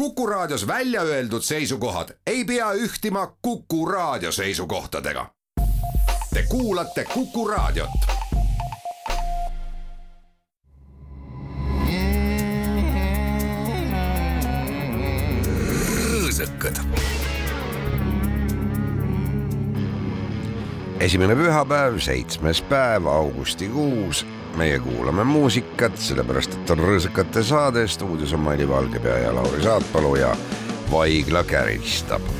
Kuku Raadios välja öeldud seisukohad ei pea ühtima Kuku Raadio seisukohtadega. Te kuulate Kuku Raadiot. rõõsakad. esimene pühapäev, seitsmes päev, augustikuus meie kuulame muusikat, sellepärast et on rõõsakate saade, stuudios on Maili Valgepea ja Lauri Saatpalu ja Vaigla käristab.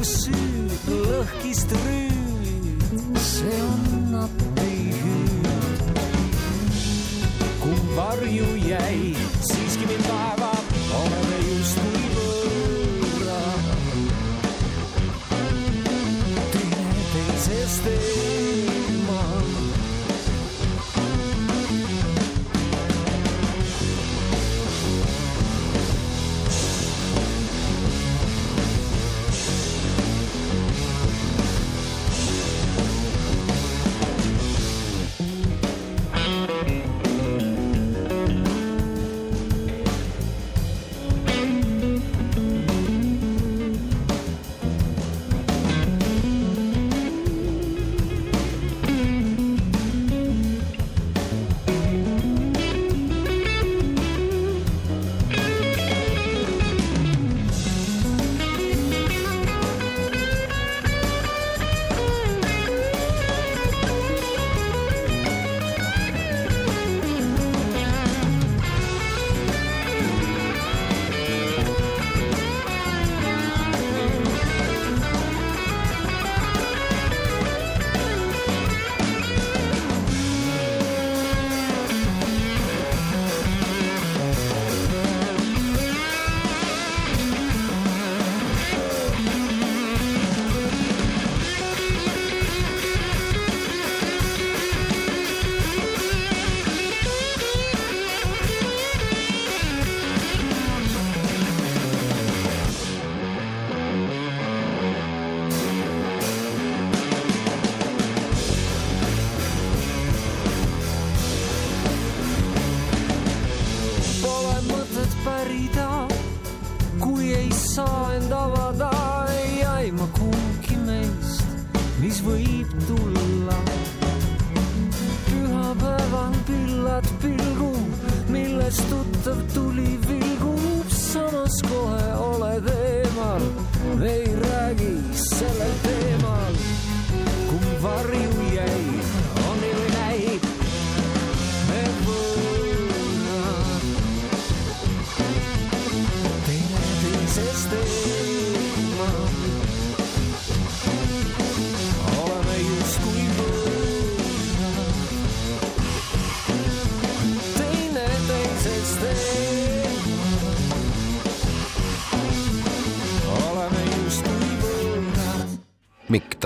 души легкий стрит, Це он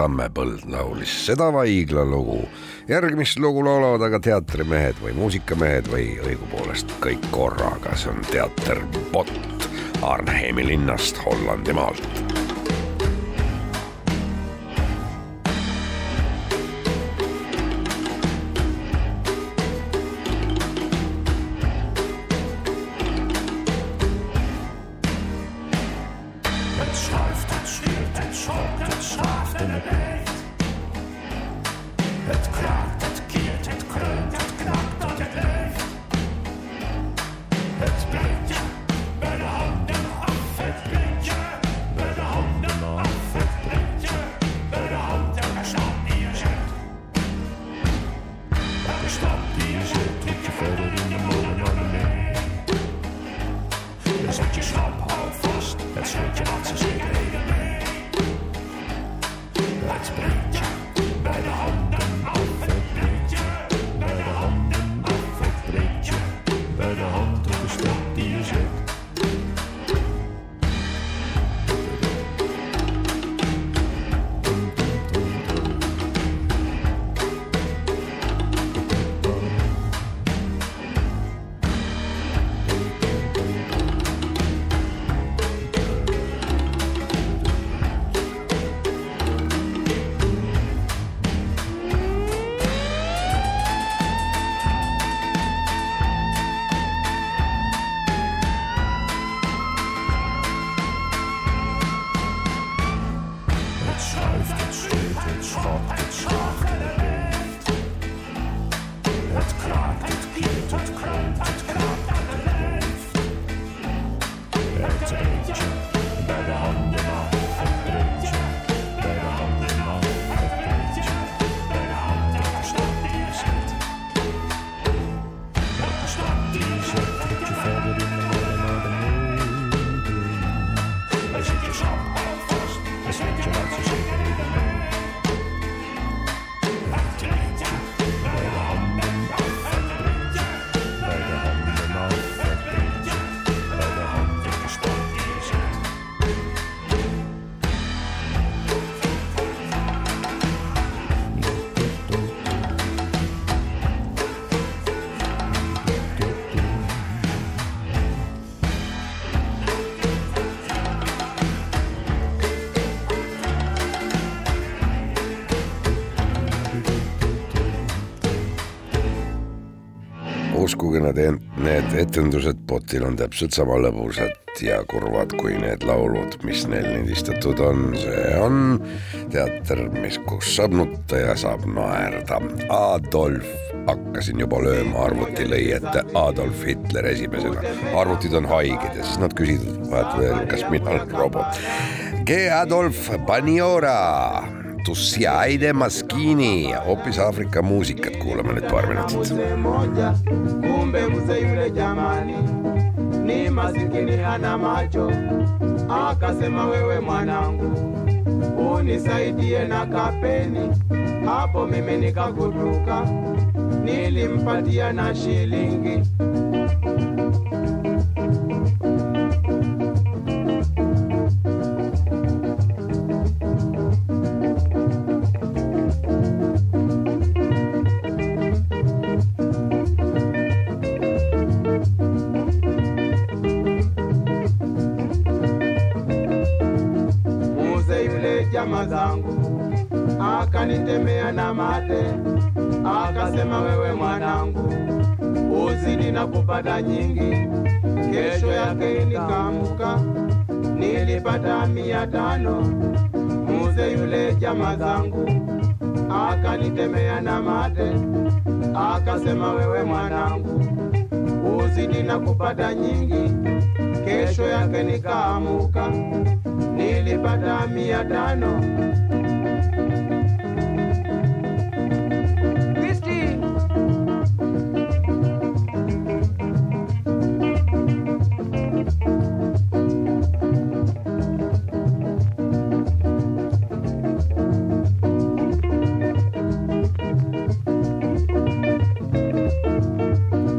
Tammepõld laulis seda Vaigla lugu. järgmist lugu laulavad aga teatrimehed või muusikamehed või õigupoolest kõik korraga, see on teater Bott Arnheimi linnast Hollandimaalt uskuge, need, need etendused potil on täpselt sama lõbusad ja kurvad kui need laulud, mis neil lindistatud on. see on teater, mis, kus saab nutta ja saab naerda. Adolf hakkasin juba lööma, arvuti lõi ette Adolf Hitler esimesena. arvutid on haiged ja siis nad küsisid vahet veel, kas mina olen robot. G Ja Aide maskini, hoopis Aafrika muusikat kuulame nüüd paar minutit. kumbe mzee yule jamani ni masikini hana macho, akasema wewe mwanangu unisaidie na kapeni, hapo mimi nikakutuka, nilimpatia na shilingi zangu, akanitemea na mate, akasema wewe mwanangu, uzidi na kupata nyingi. Kesho yake nikaamka, nilipata mia tano. Muze yule jama zangu akanitemea na mate, akasema wewe mwanangu, uzidi na kupata nyingi. Kesho yake nikaamuka nilipata mia tano.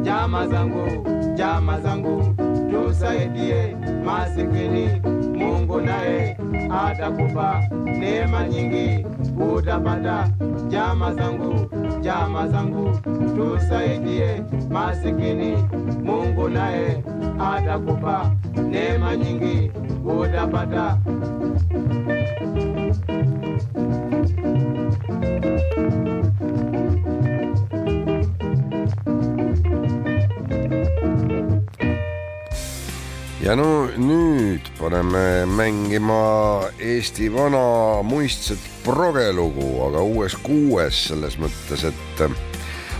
Jama zangu, jama zangu, tusaidie masikini. Mungu naye atakupa neema nyingi, utapata. Jama zangu, jama zangu, tusaidie masikini. Mungu naye atakupa neema nyingi, utapata. Ja no nüüd paneme mängima Eesti vana muistset progelugu, aga uues kuues selles mõttes, et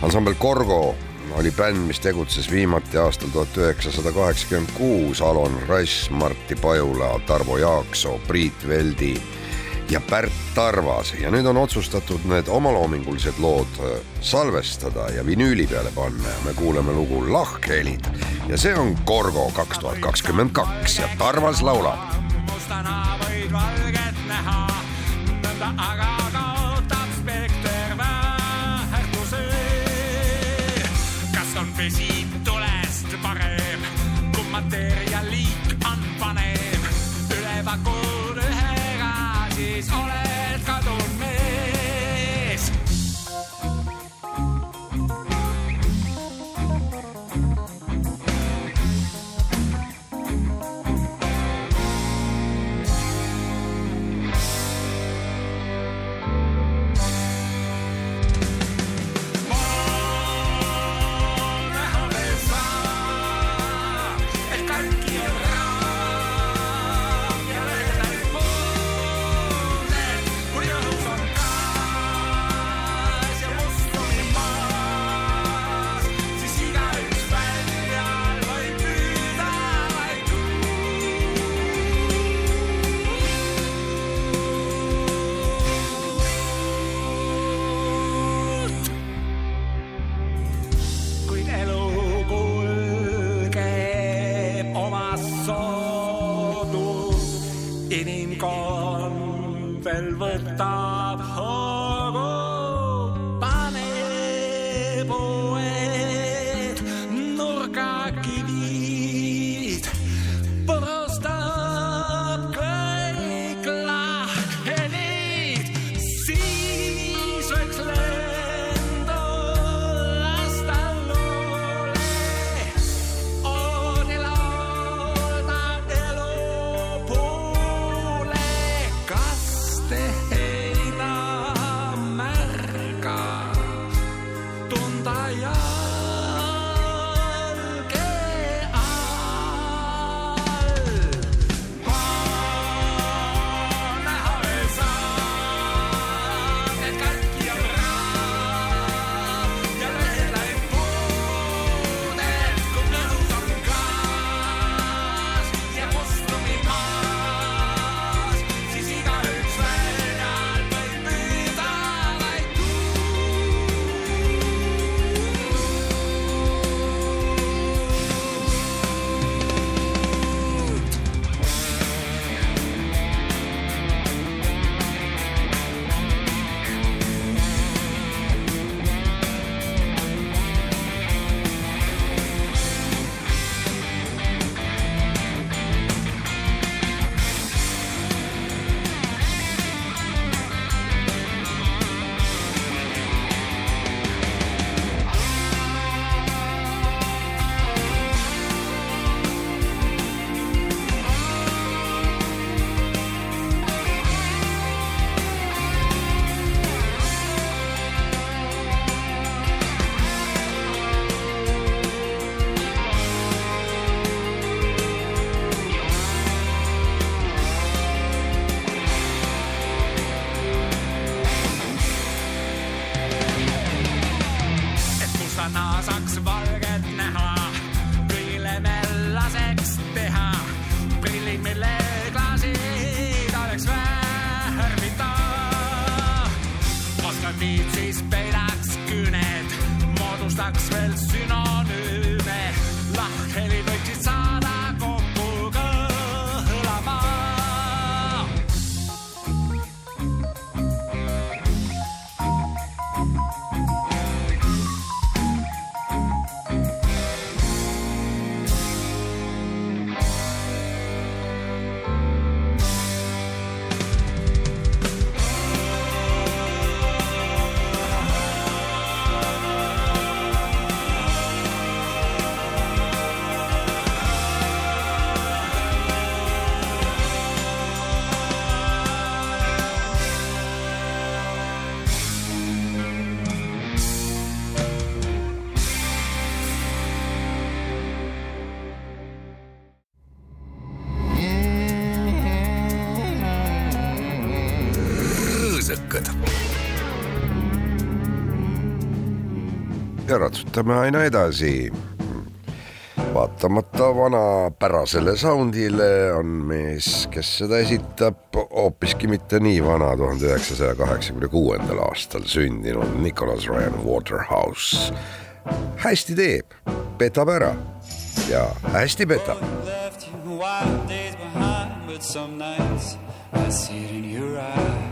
ansambel Korgo oli bänd, mis tegutses viimati aastal tuhat üheksasada kaheksakümmend kuus. Alon Rass, Martti Pajula, Tarvo Jaaksoo, Priit Veldi ja Pärt Tarvas. Ja nüüd on otsustatud need omaloomingulised lood salvestada ja vinüüli peale panna. Ja me kuuleme lugu Lahkhelid ja see on Korgo kaks tuhat kakskümmend kaks ja Tarvas laulab. Keep. ja ratsutame aina edasi. vaatamata vanapärasele soundile on mees, kes seda esitab, hoopiski mitte nii vana, tuhande üheksasaja kaheksakümne kuuendal aastal sündinud Nicolas Ryan Waterhouse. hästi teeb, petab ära ja hästi petab. Wild days behind, but some nights I see it in your eyes.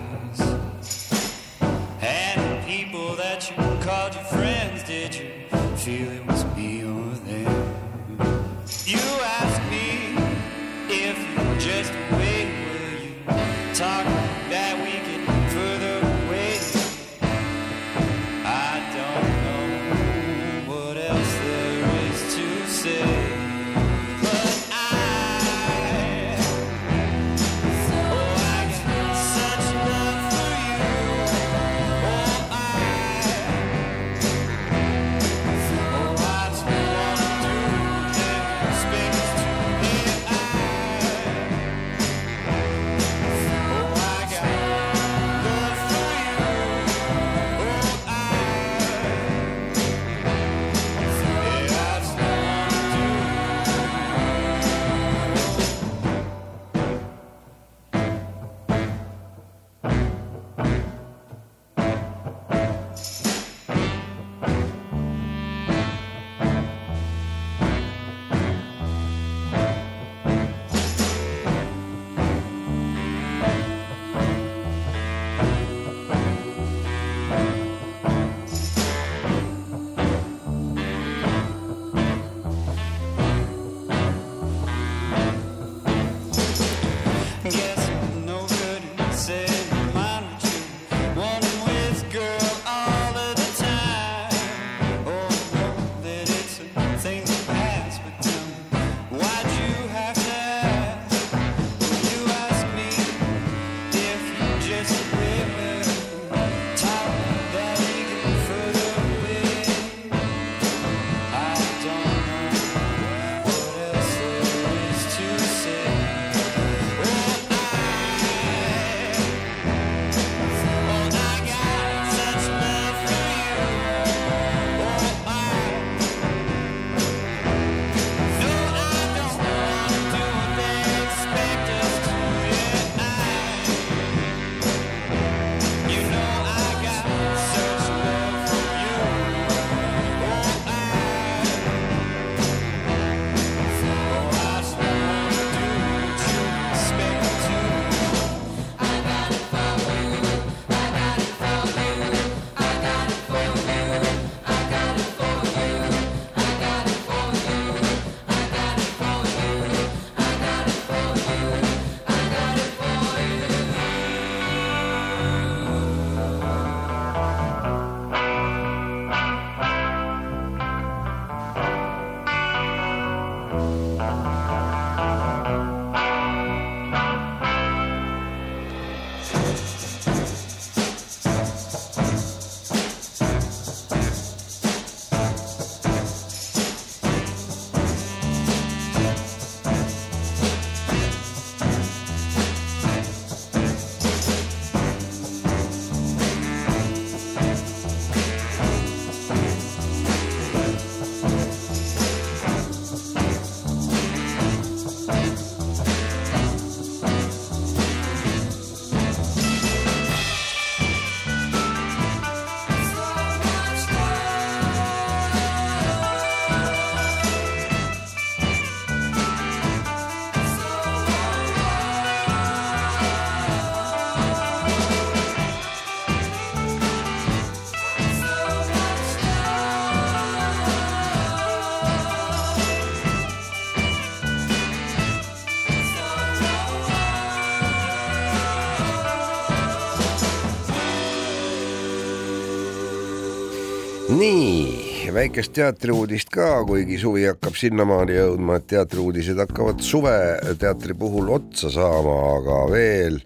Väikest teatriuudist ka, kuigi suvi hakkab sinnamaani jõudma, et teatriuudised hakkavad suveteatri puhul otsa saama, aga veel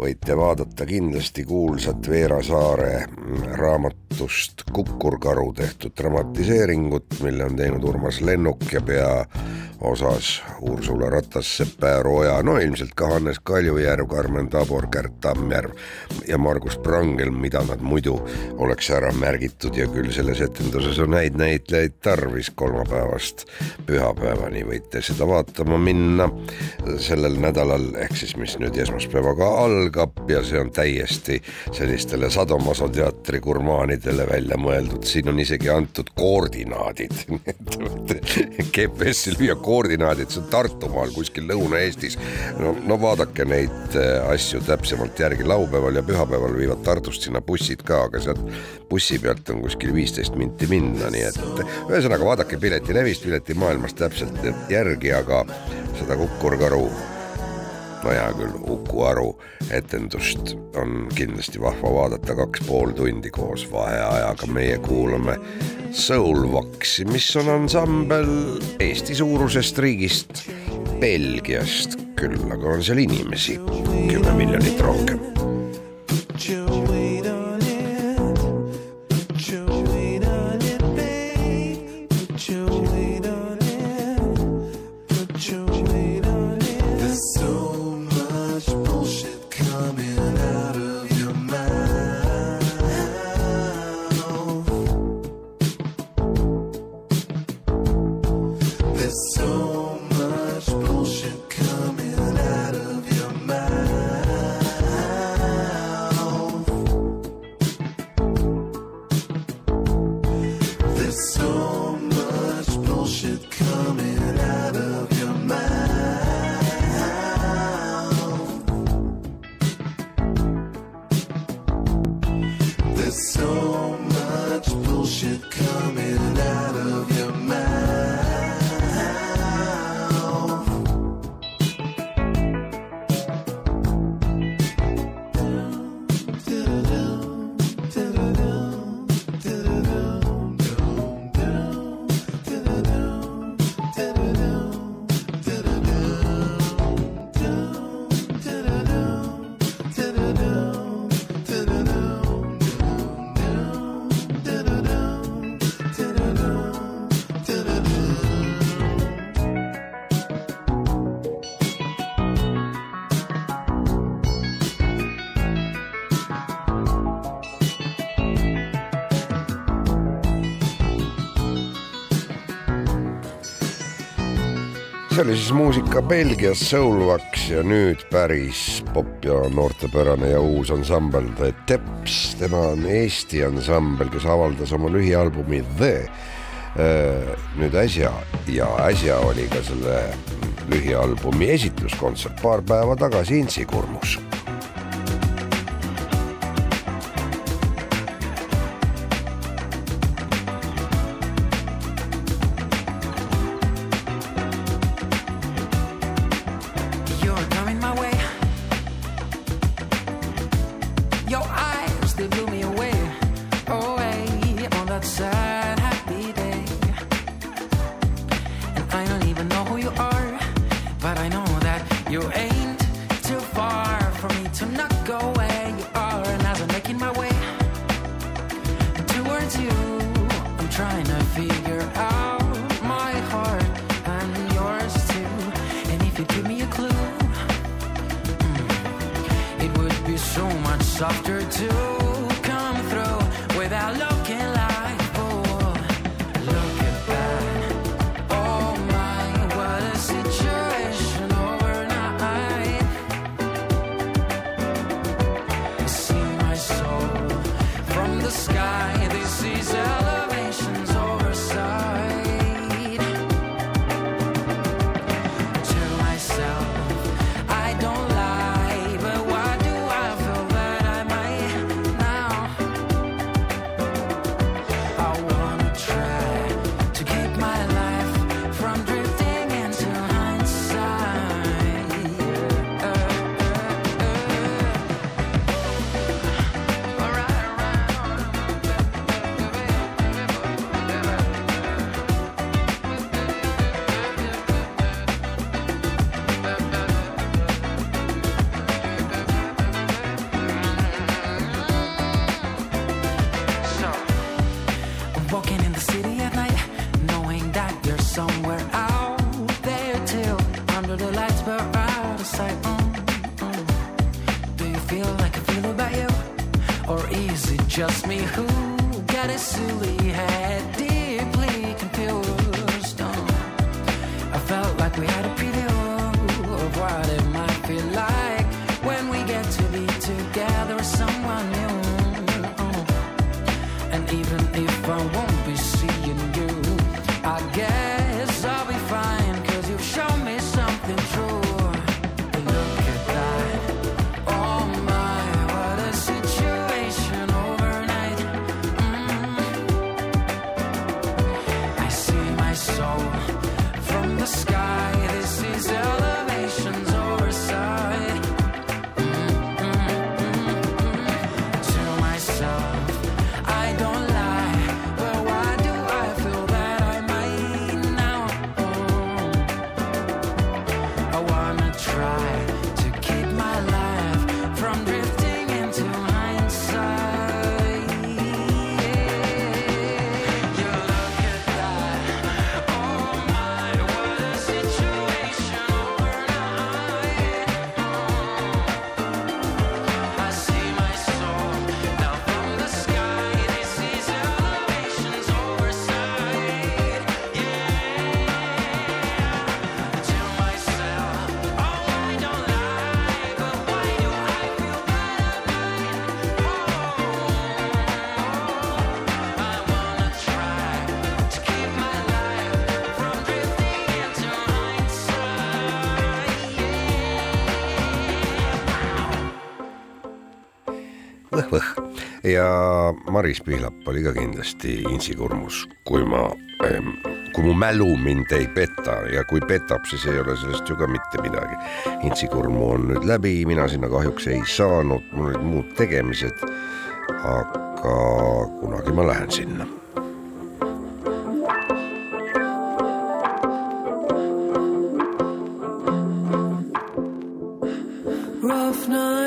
võite vaadata kindlasti kuulsat Veera Saare raamatust Kukurkaru tehtud dramatiseeringut, mille on teinud Urmas Lennuk ja peaosas Ursula Ratas, Sepp Pääroja, no ilmselt ka Hannes Kaljujärv, Karmen Tabor, Kärt Tammjärv ja Margus Prangel, mida nad muidu oleks ära märgitud ja küll selles etenduses on häid näitlejaid tarvis kolmapäevast pühapäevani. Võite seda vaatama minna sellel nädalal, ehk siis mis nüüd esmaspäevaga algab ja see on täiesti sellistele Sadomaso teatri gurmaanidele välja mõeldud, siin on isegi antud koordinaadid, GPS-i lüüa koordinaadid, see on Tartumaal kuskil Lõuna-Eestis. no, no vaadake neid äh, asju täpsemalt järgi, laupäeval ja pühapäeval viivad Tartust sinna bussid ka, aga sealt bussi pealt on kuskil viisteist minti minna, nii et ühesõnaga vaadake piletilevist, piletimaailmast täpselt järgi, aga seda Kukurkaru no hea küll, Uku Aru etendust. On kindlasti vahva vaadata kaks pool tundi koos vaheajaga, meie kuulame Soulwaxi, mis on ansambel Eesti suurusest riigist, Belgiast, küll aga on seal inimesi kümme miljonit rohkem. oli siis muusika Belgias soulvaks ja nüüd päris popp ja noortepärane ja uus ansambel The Teps. tema on Eesti ansambel, kes avaldas oma lühialbumi The äh, nüüd äsja ja äsja oli ka selle lühialbumi esitluskontsert paar päeva tagasi Intsikurmus softer too võh-võh. ja Maris Pihlap oli ka kindlasti intsikurmus, kui ma, kui mu mälu mind ei peta ja kui petab, siis ei ole sellest ju ka mitte midagi. intsikurmu on nüüd läbi, mina sinna kahjuks ei saanud, mul olid muud tegemised. aga kunagi ma lähen sinna rough night.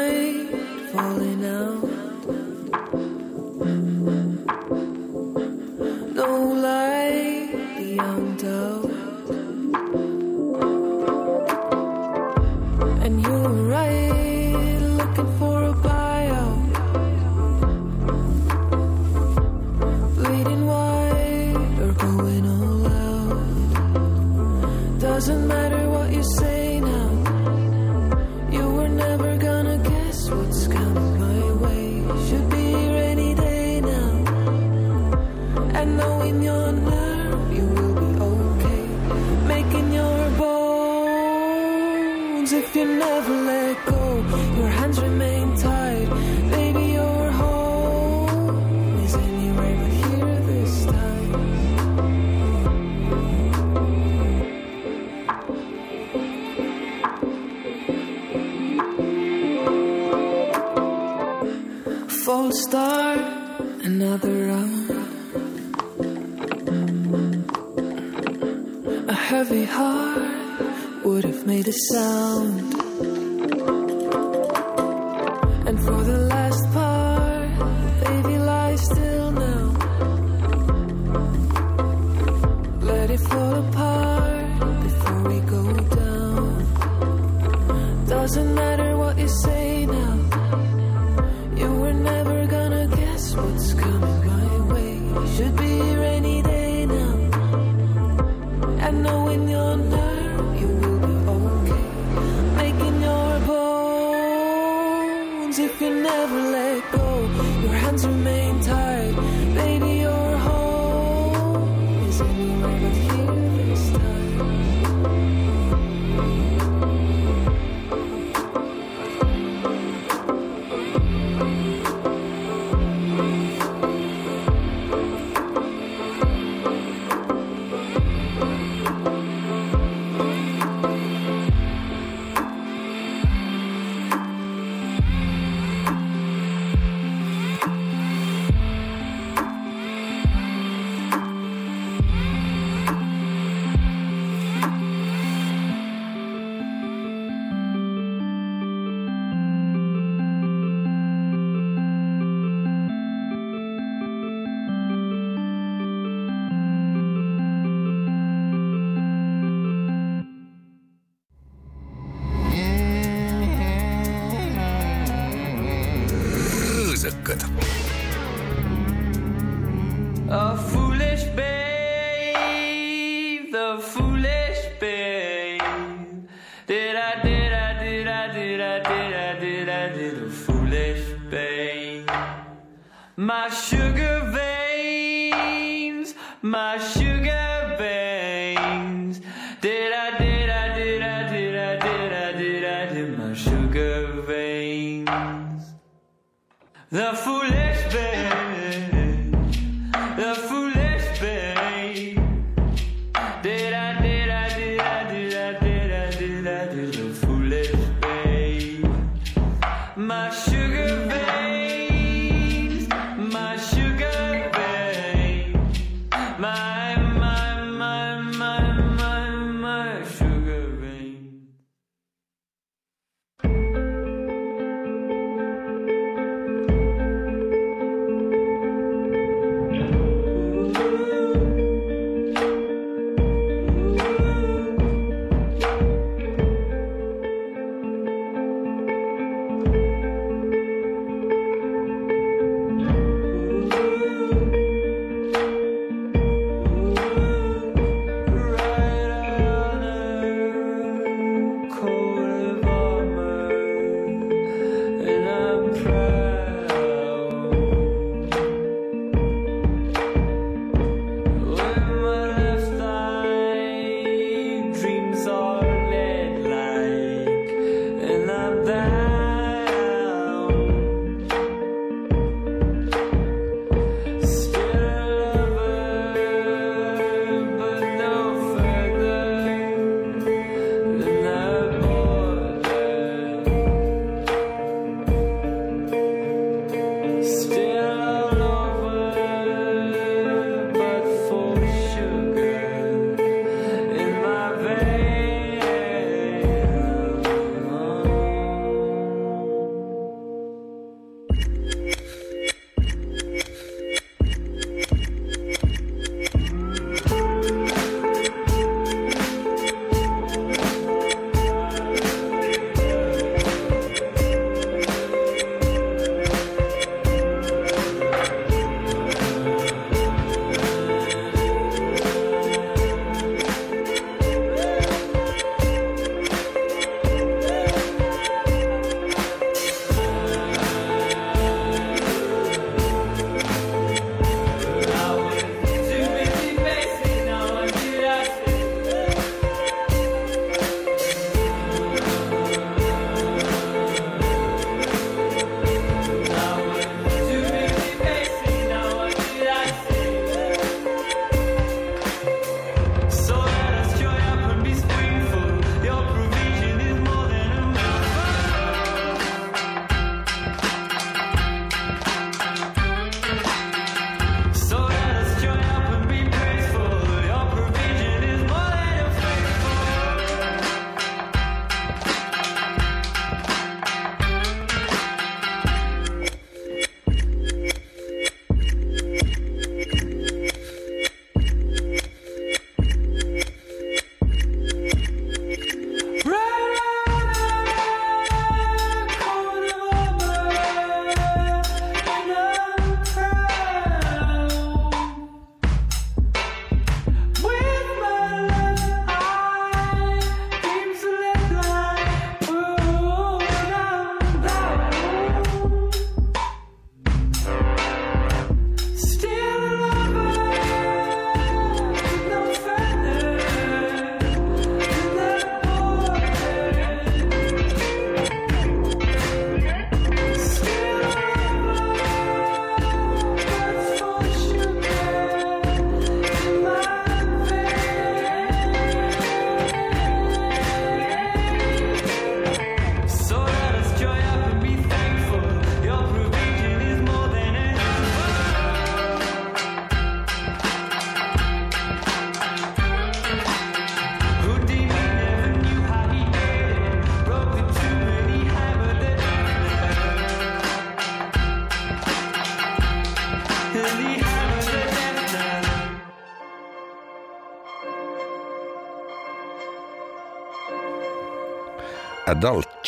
start another round. A heavy heart would have made a sound. And for the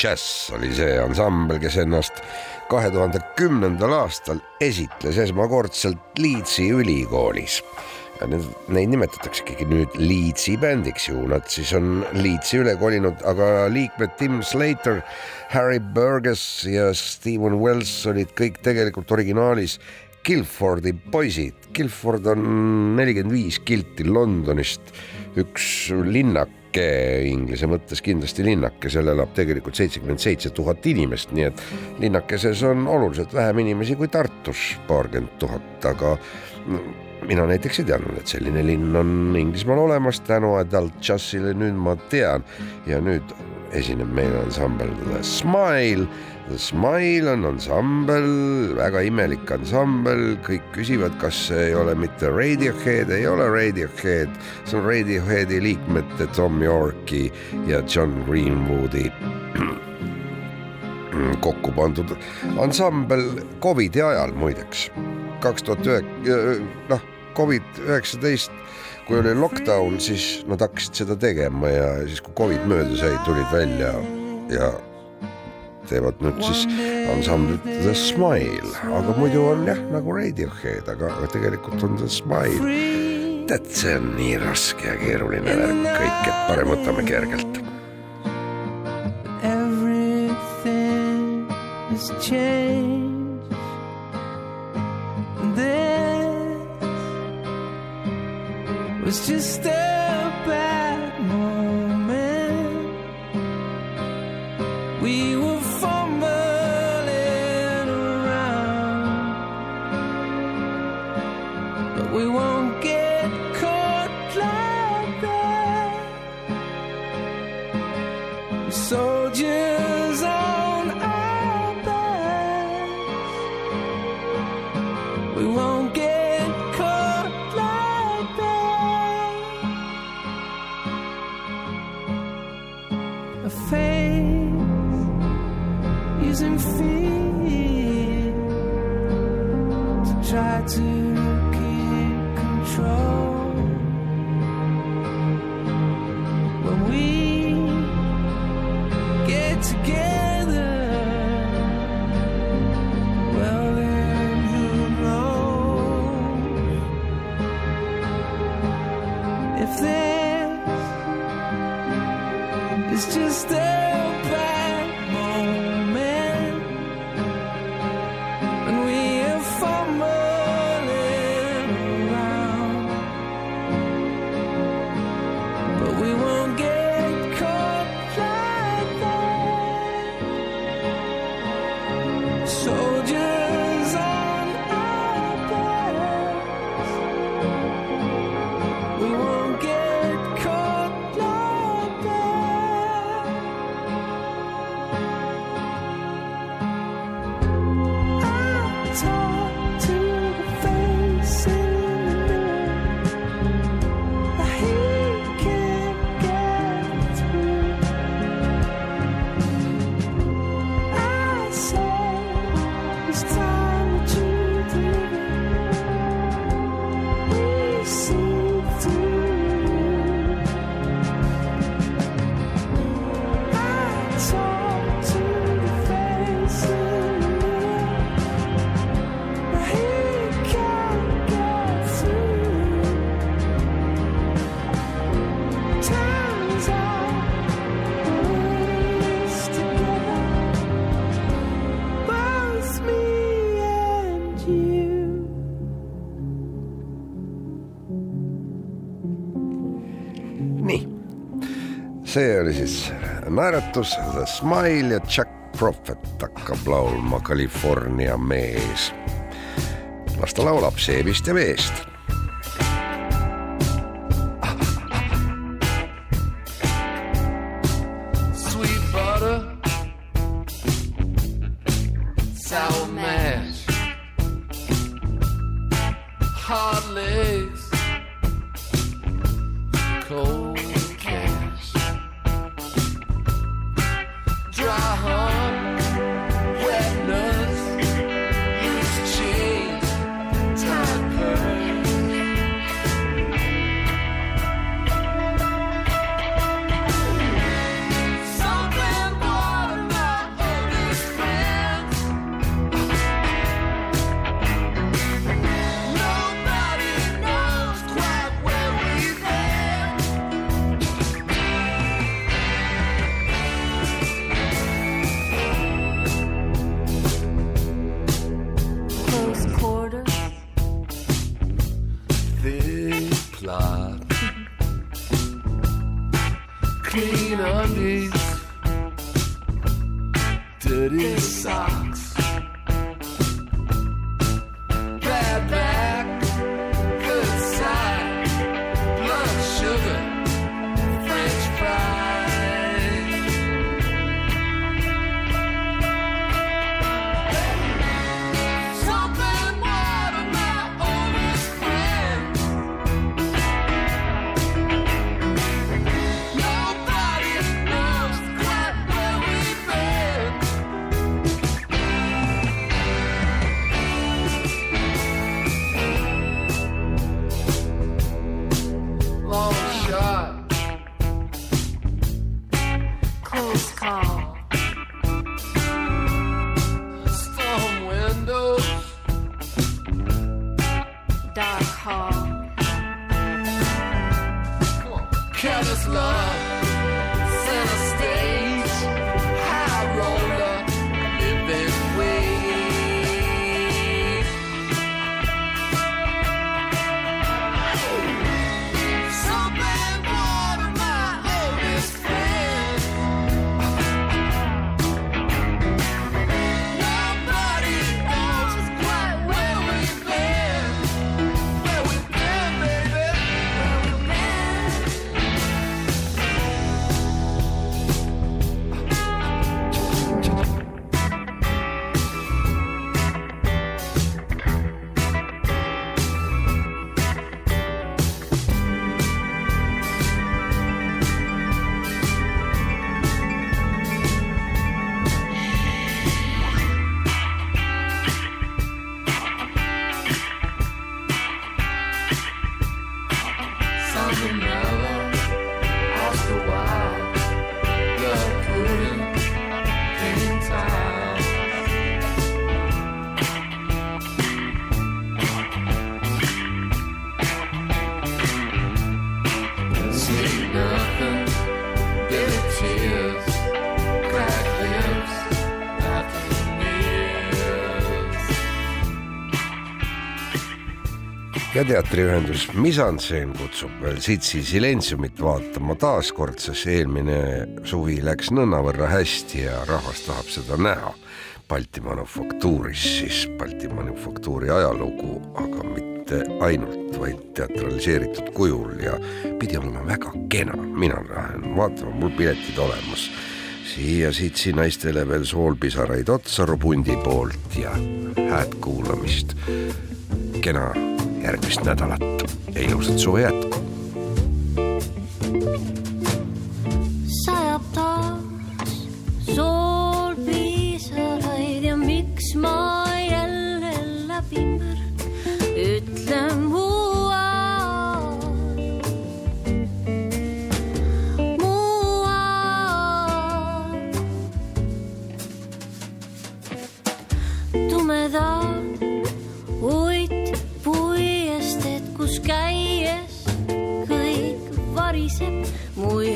Jazz oli see ansambel, kes ennast kahe tuhande kümnendal aastal esitles esmakordselt Leedsi ülikoolis ja need, neid nimetataksegi nüüd Leedsi bändiks ju, nad siis on Leedsi üle kolinud, aga liikmed Tim Slater, Harry Burgess ja Steven Wells olid kõik tegelikult originaalis Guilfordi poisid. Guilford on nelikümmend viis kilti Londonist, üks linnake inglise mõttes kindlasti linnake, seal elab tegelikult seitsekümmend seitse tuhat inimest, nii et linnakeses on oluliselt vähem inimesi kui Tartus, paarkümmend tuhat, aga mina näiteks ei teadnud, et selline linn on Inglismaal olemas, tänu Adult Jazzile nüüd ma tean ja nüüd esineb meil ansambel The Smile. Smile on ansambel, väga imelik ansambel, kõik küsivad, kas see ei ole mitte Radiohead, ei ole Radiohead, see on Radioheadi liikmete Tom Yorki ja John Greenwoodi kokku pandud ansambel Covidi ajal muideks, kaks tuhat üheksa, noh, Covid üheksateist, kui oli lockdown, siis nad hakkasid seda tegema ja siis, kui Covid mööda sai, tulid välja ja teevad nüüd siis ansamblit The Smile, aga muidu on jah nagu Radiohead, aga tegelikult on The Smile. tead, see on nii raske ja keeruline värk. Kõik, et parem võtame kergelt. Everything has changed. This was just a soldier. See oli siis naeratus The Smile ja Jack Prophet hakkab laulma California mees. las ta laulab seebist ja veest Dark hall. Careless love. Ja teatriühendus Misantseen kutsub veel Sitsi Silentsiumit vaatama taaskord, sest eelmine suvi läks nõnavõrra hästi ja rahvas tahab seda näha. Balti Manufaktuuris siis Balti Manufaktuuri ajalugu, aga mitte ainult, vaid teatraliseeritud kujul ja pidi olema väga kena, mina lähen vaatama, mul piletid olemas. Siia Sitsi naistele veel soolpisaraid Otsaru pundi poolt ja hääd kuulamist. Kena järgmist nädalat ja ilusat suve jätku. sajab taas soolpisaraid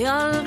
mu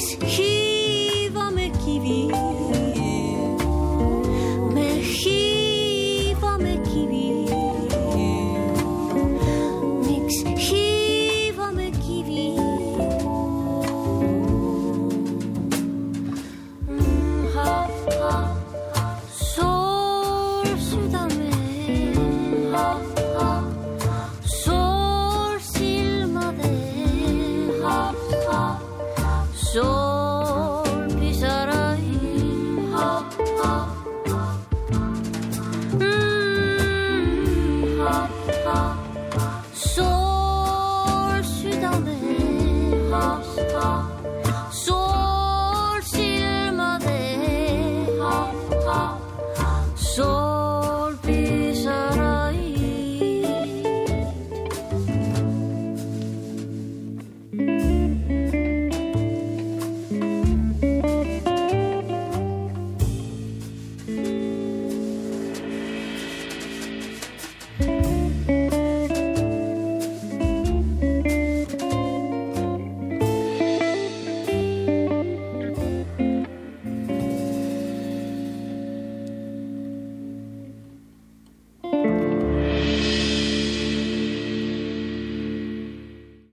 He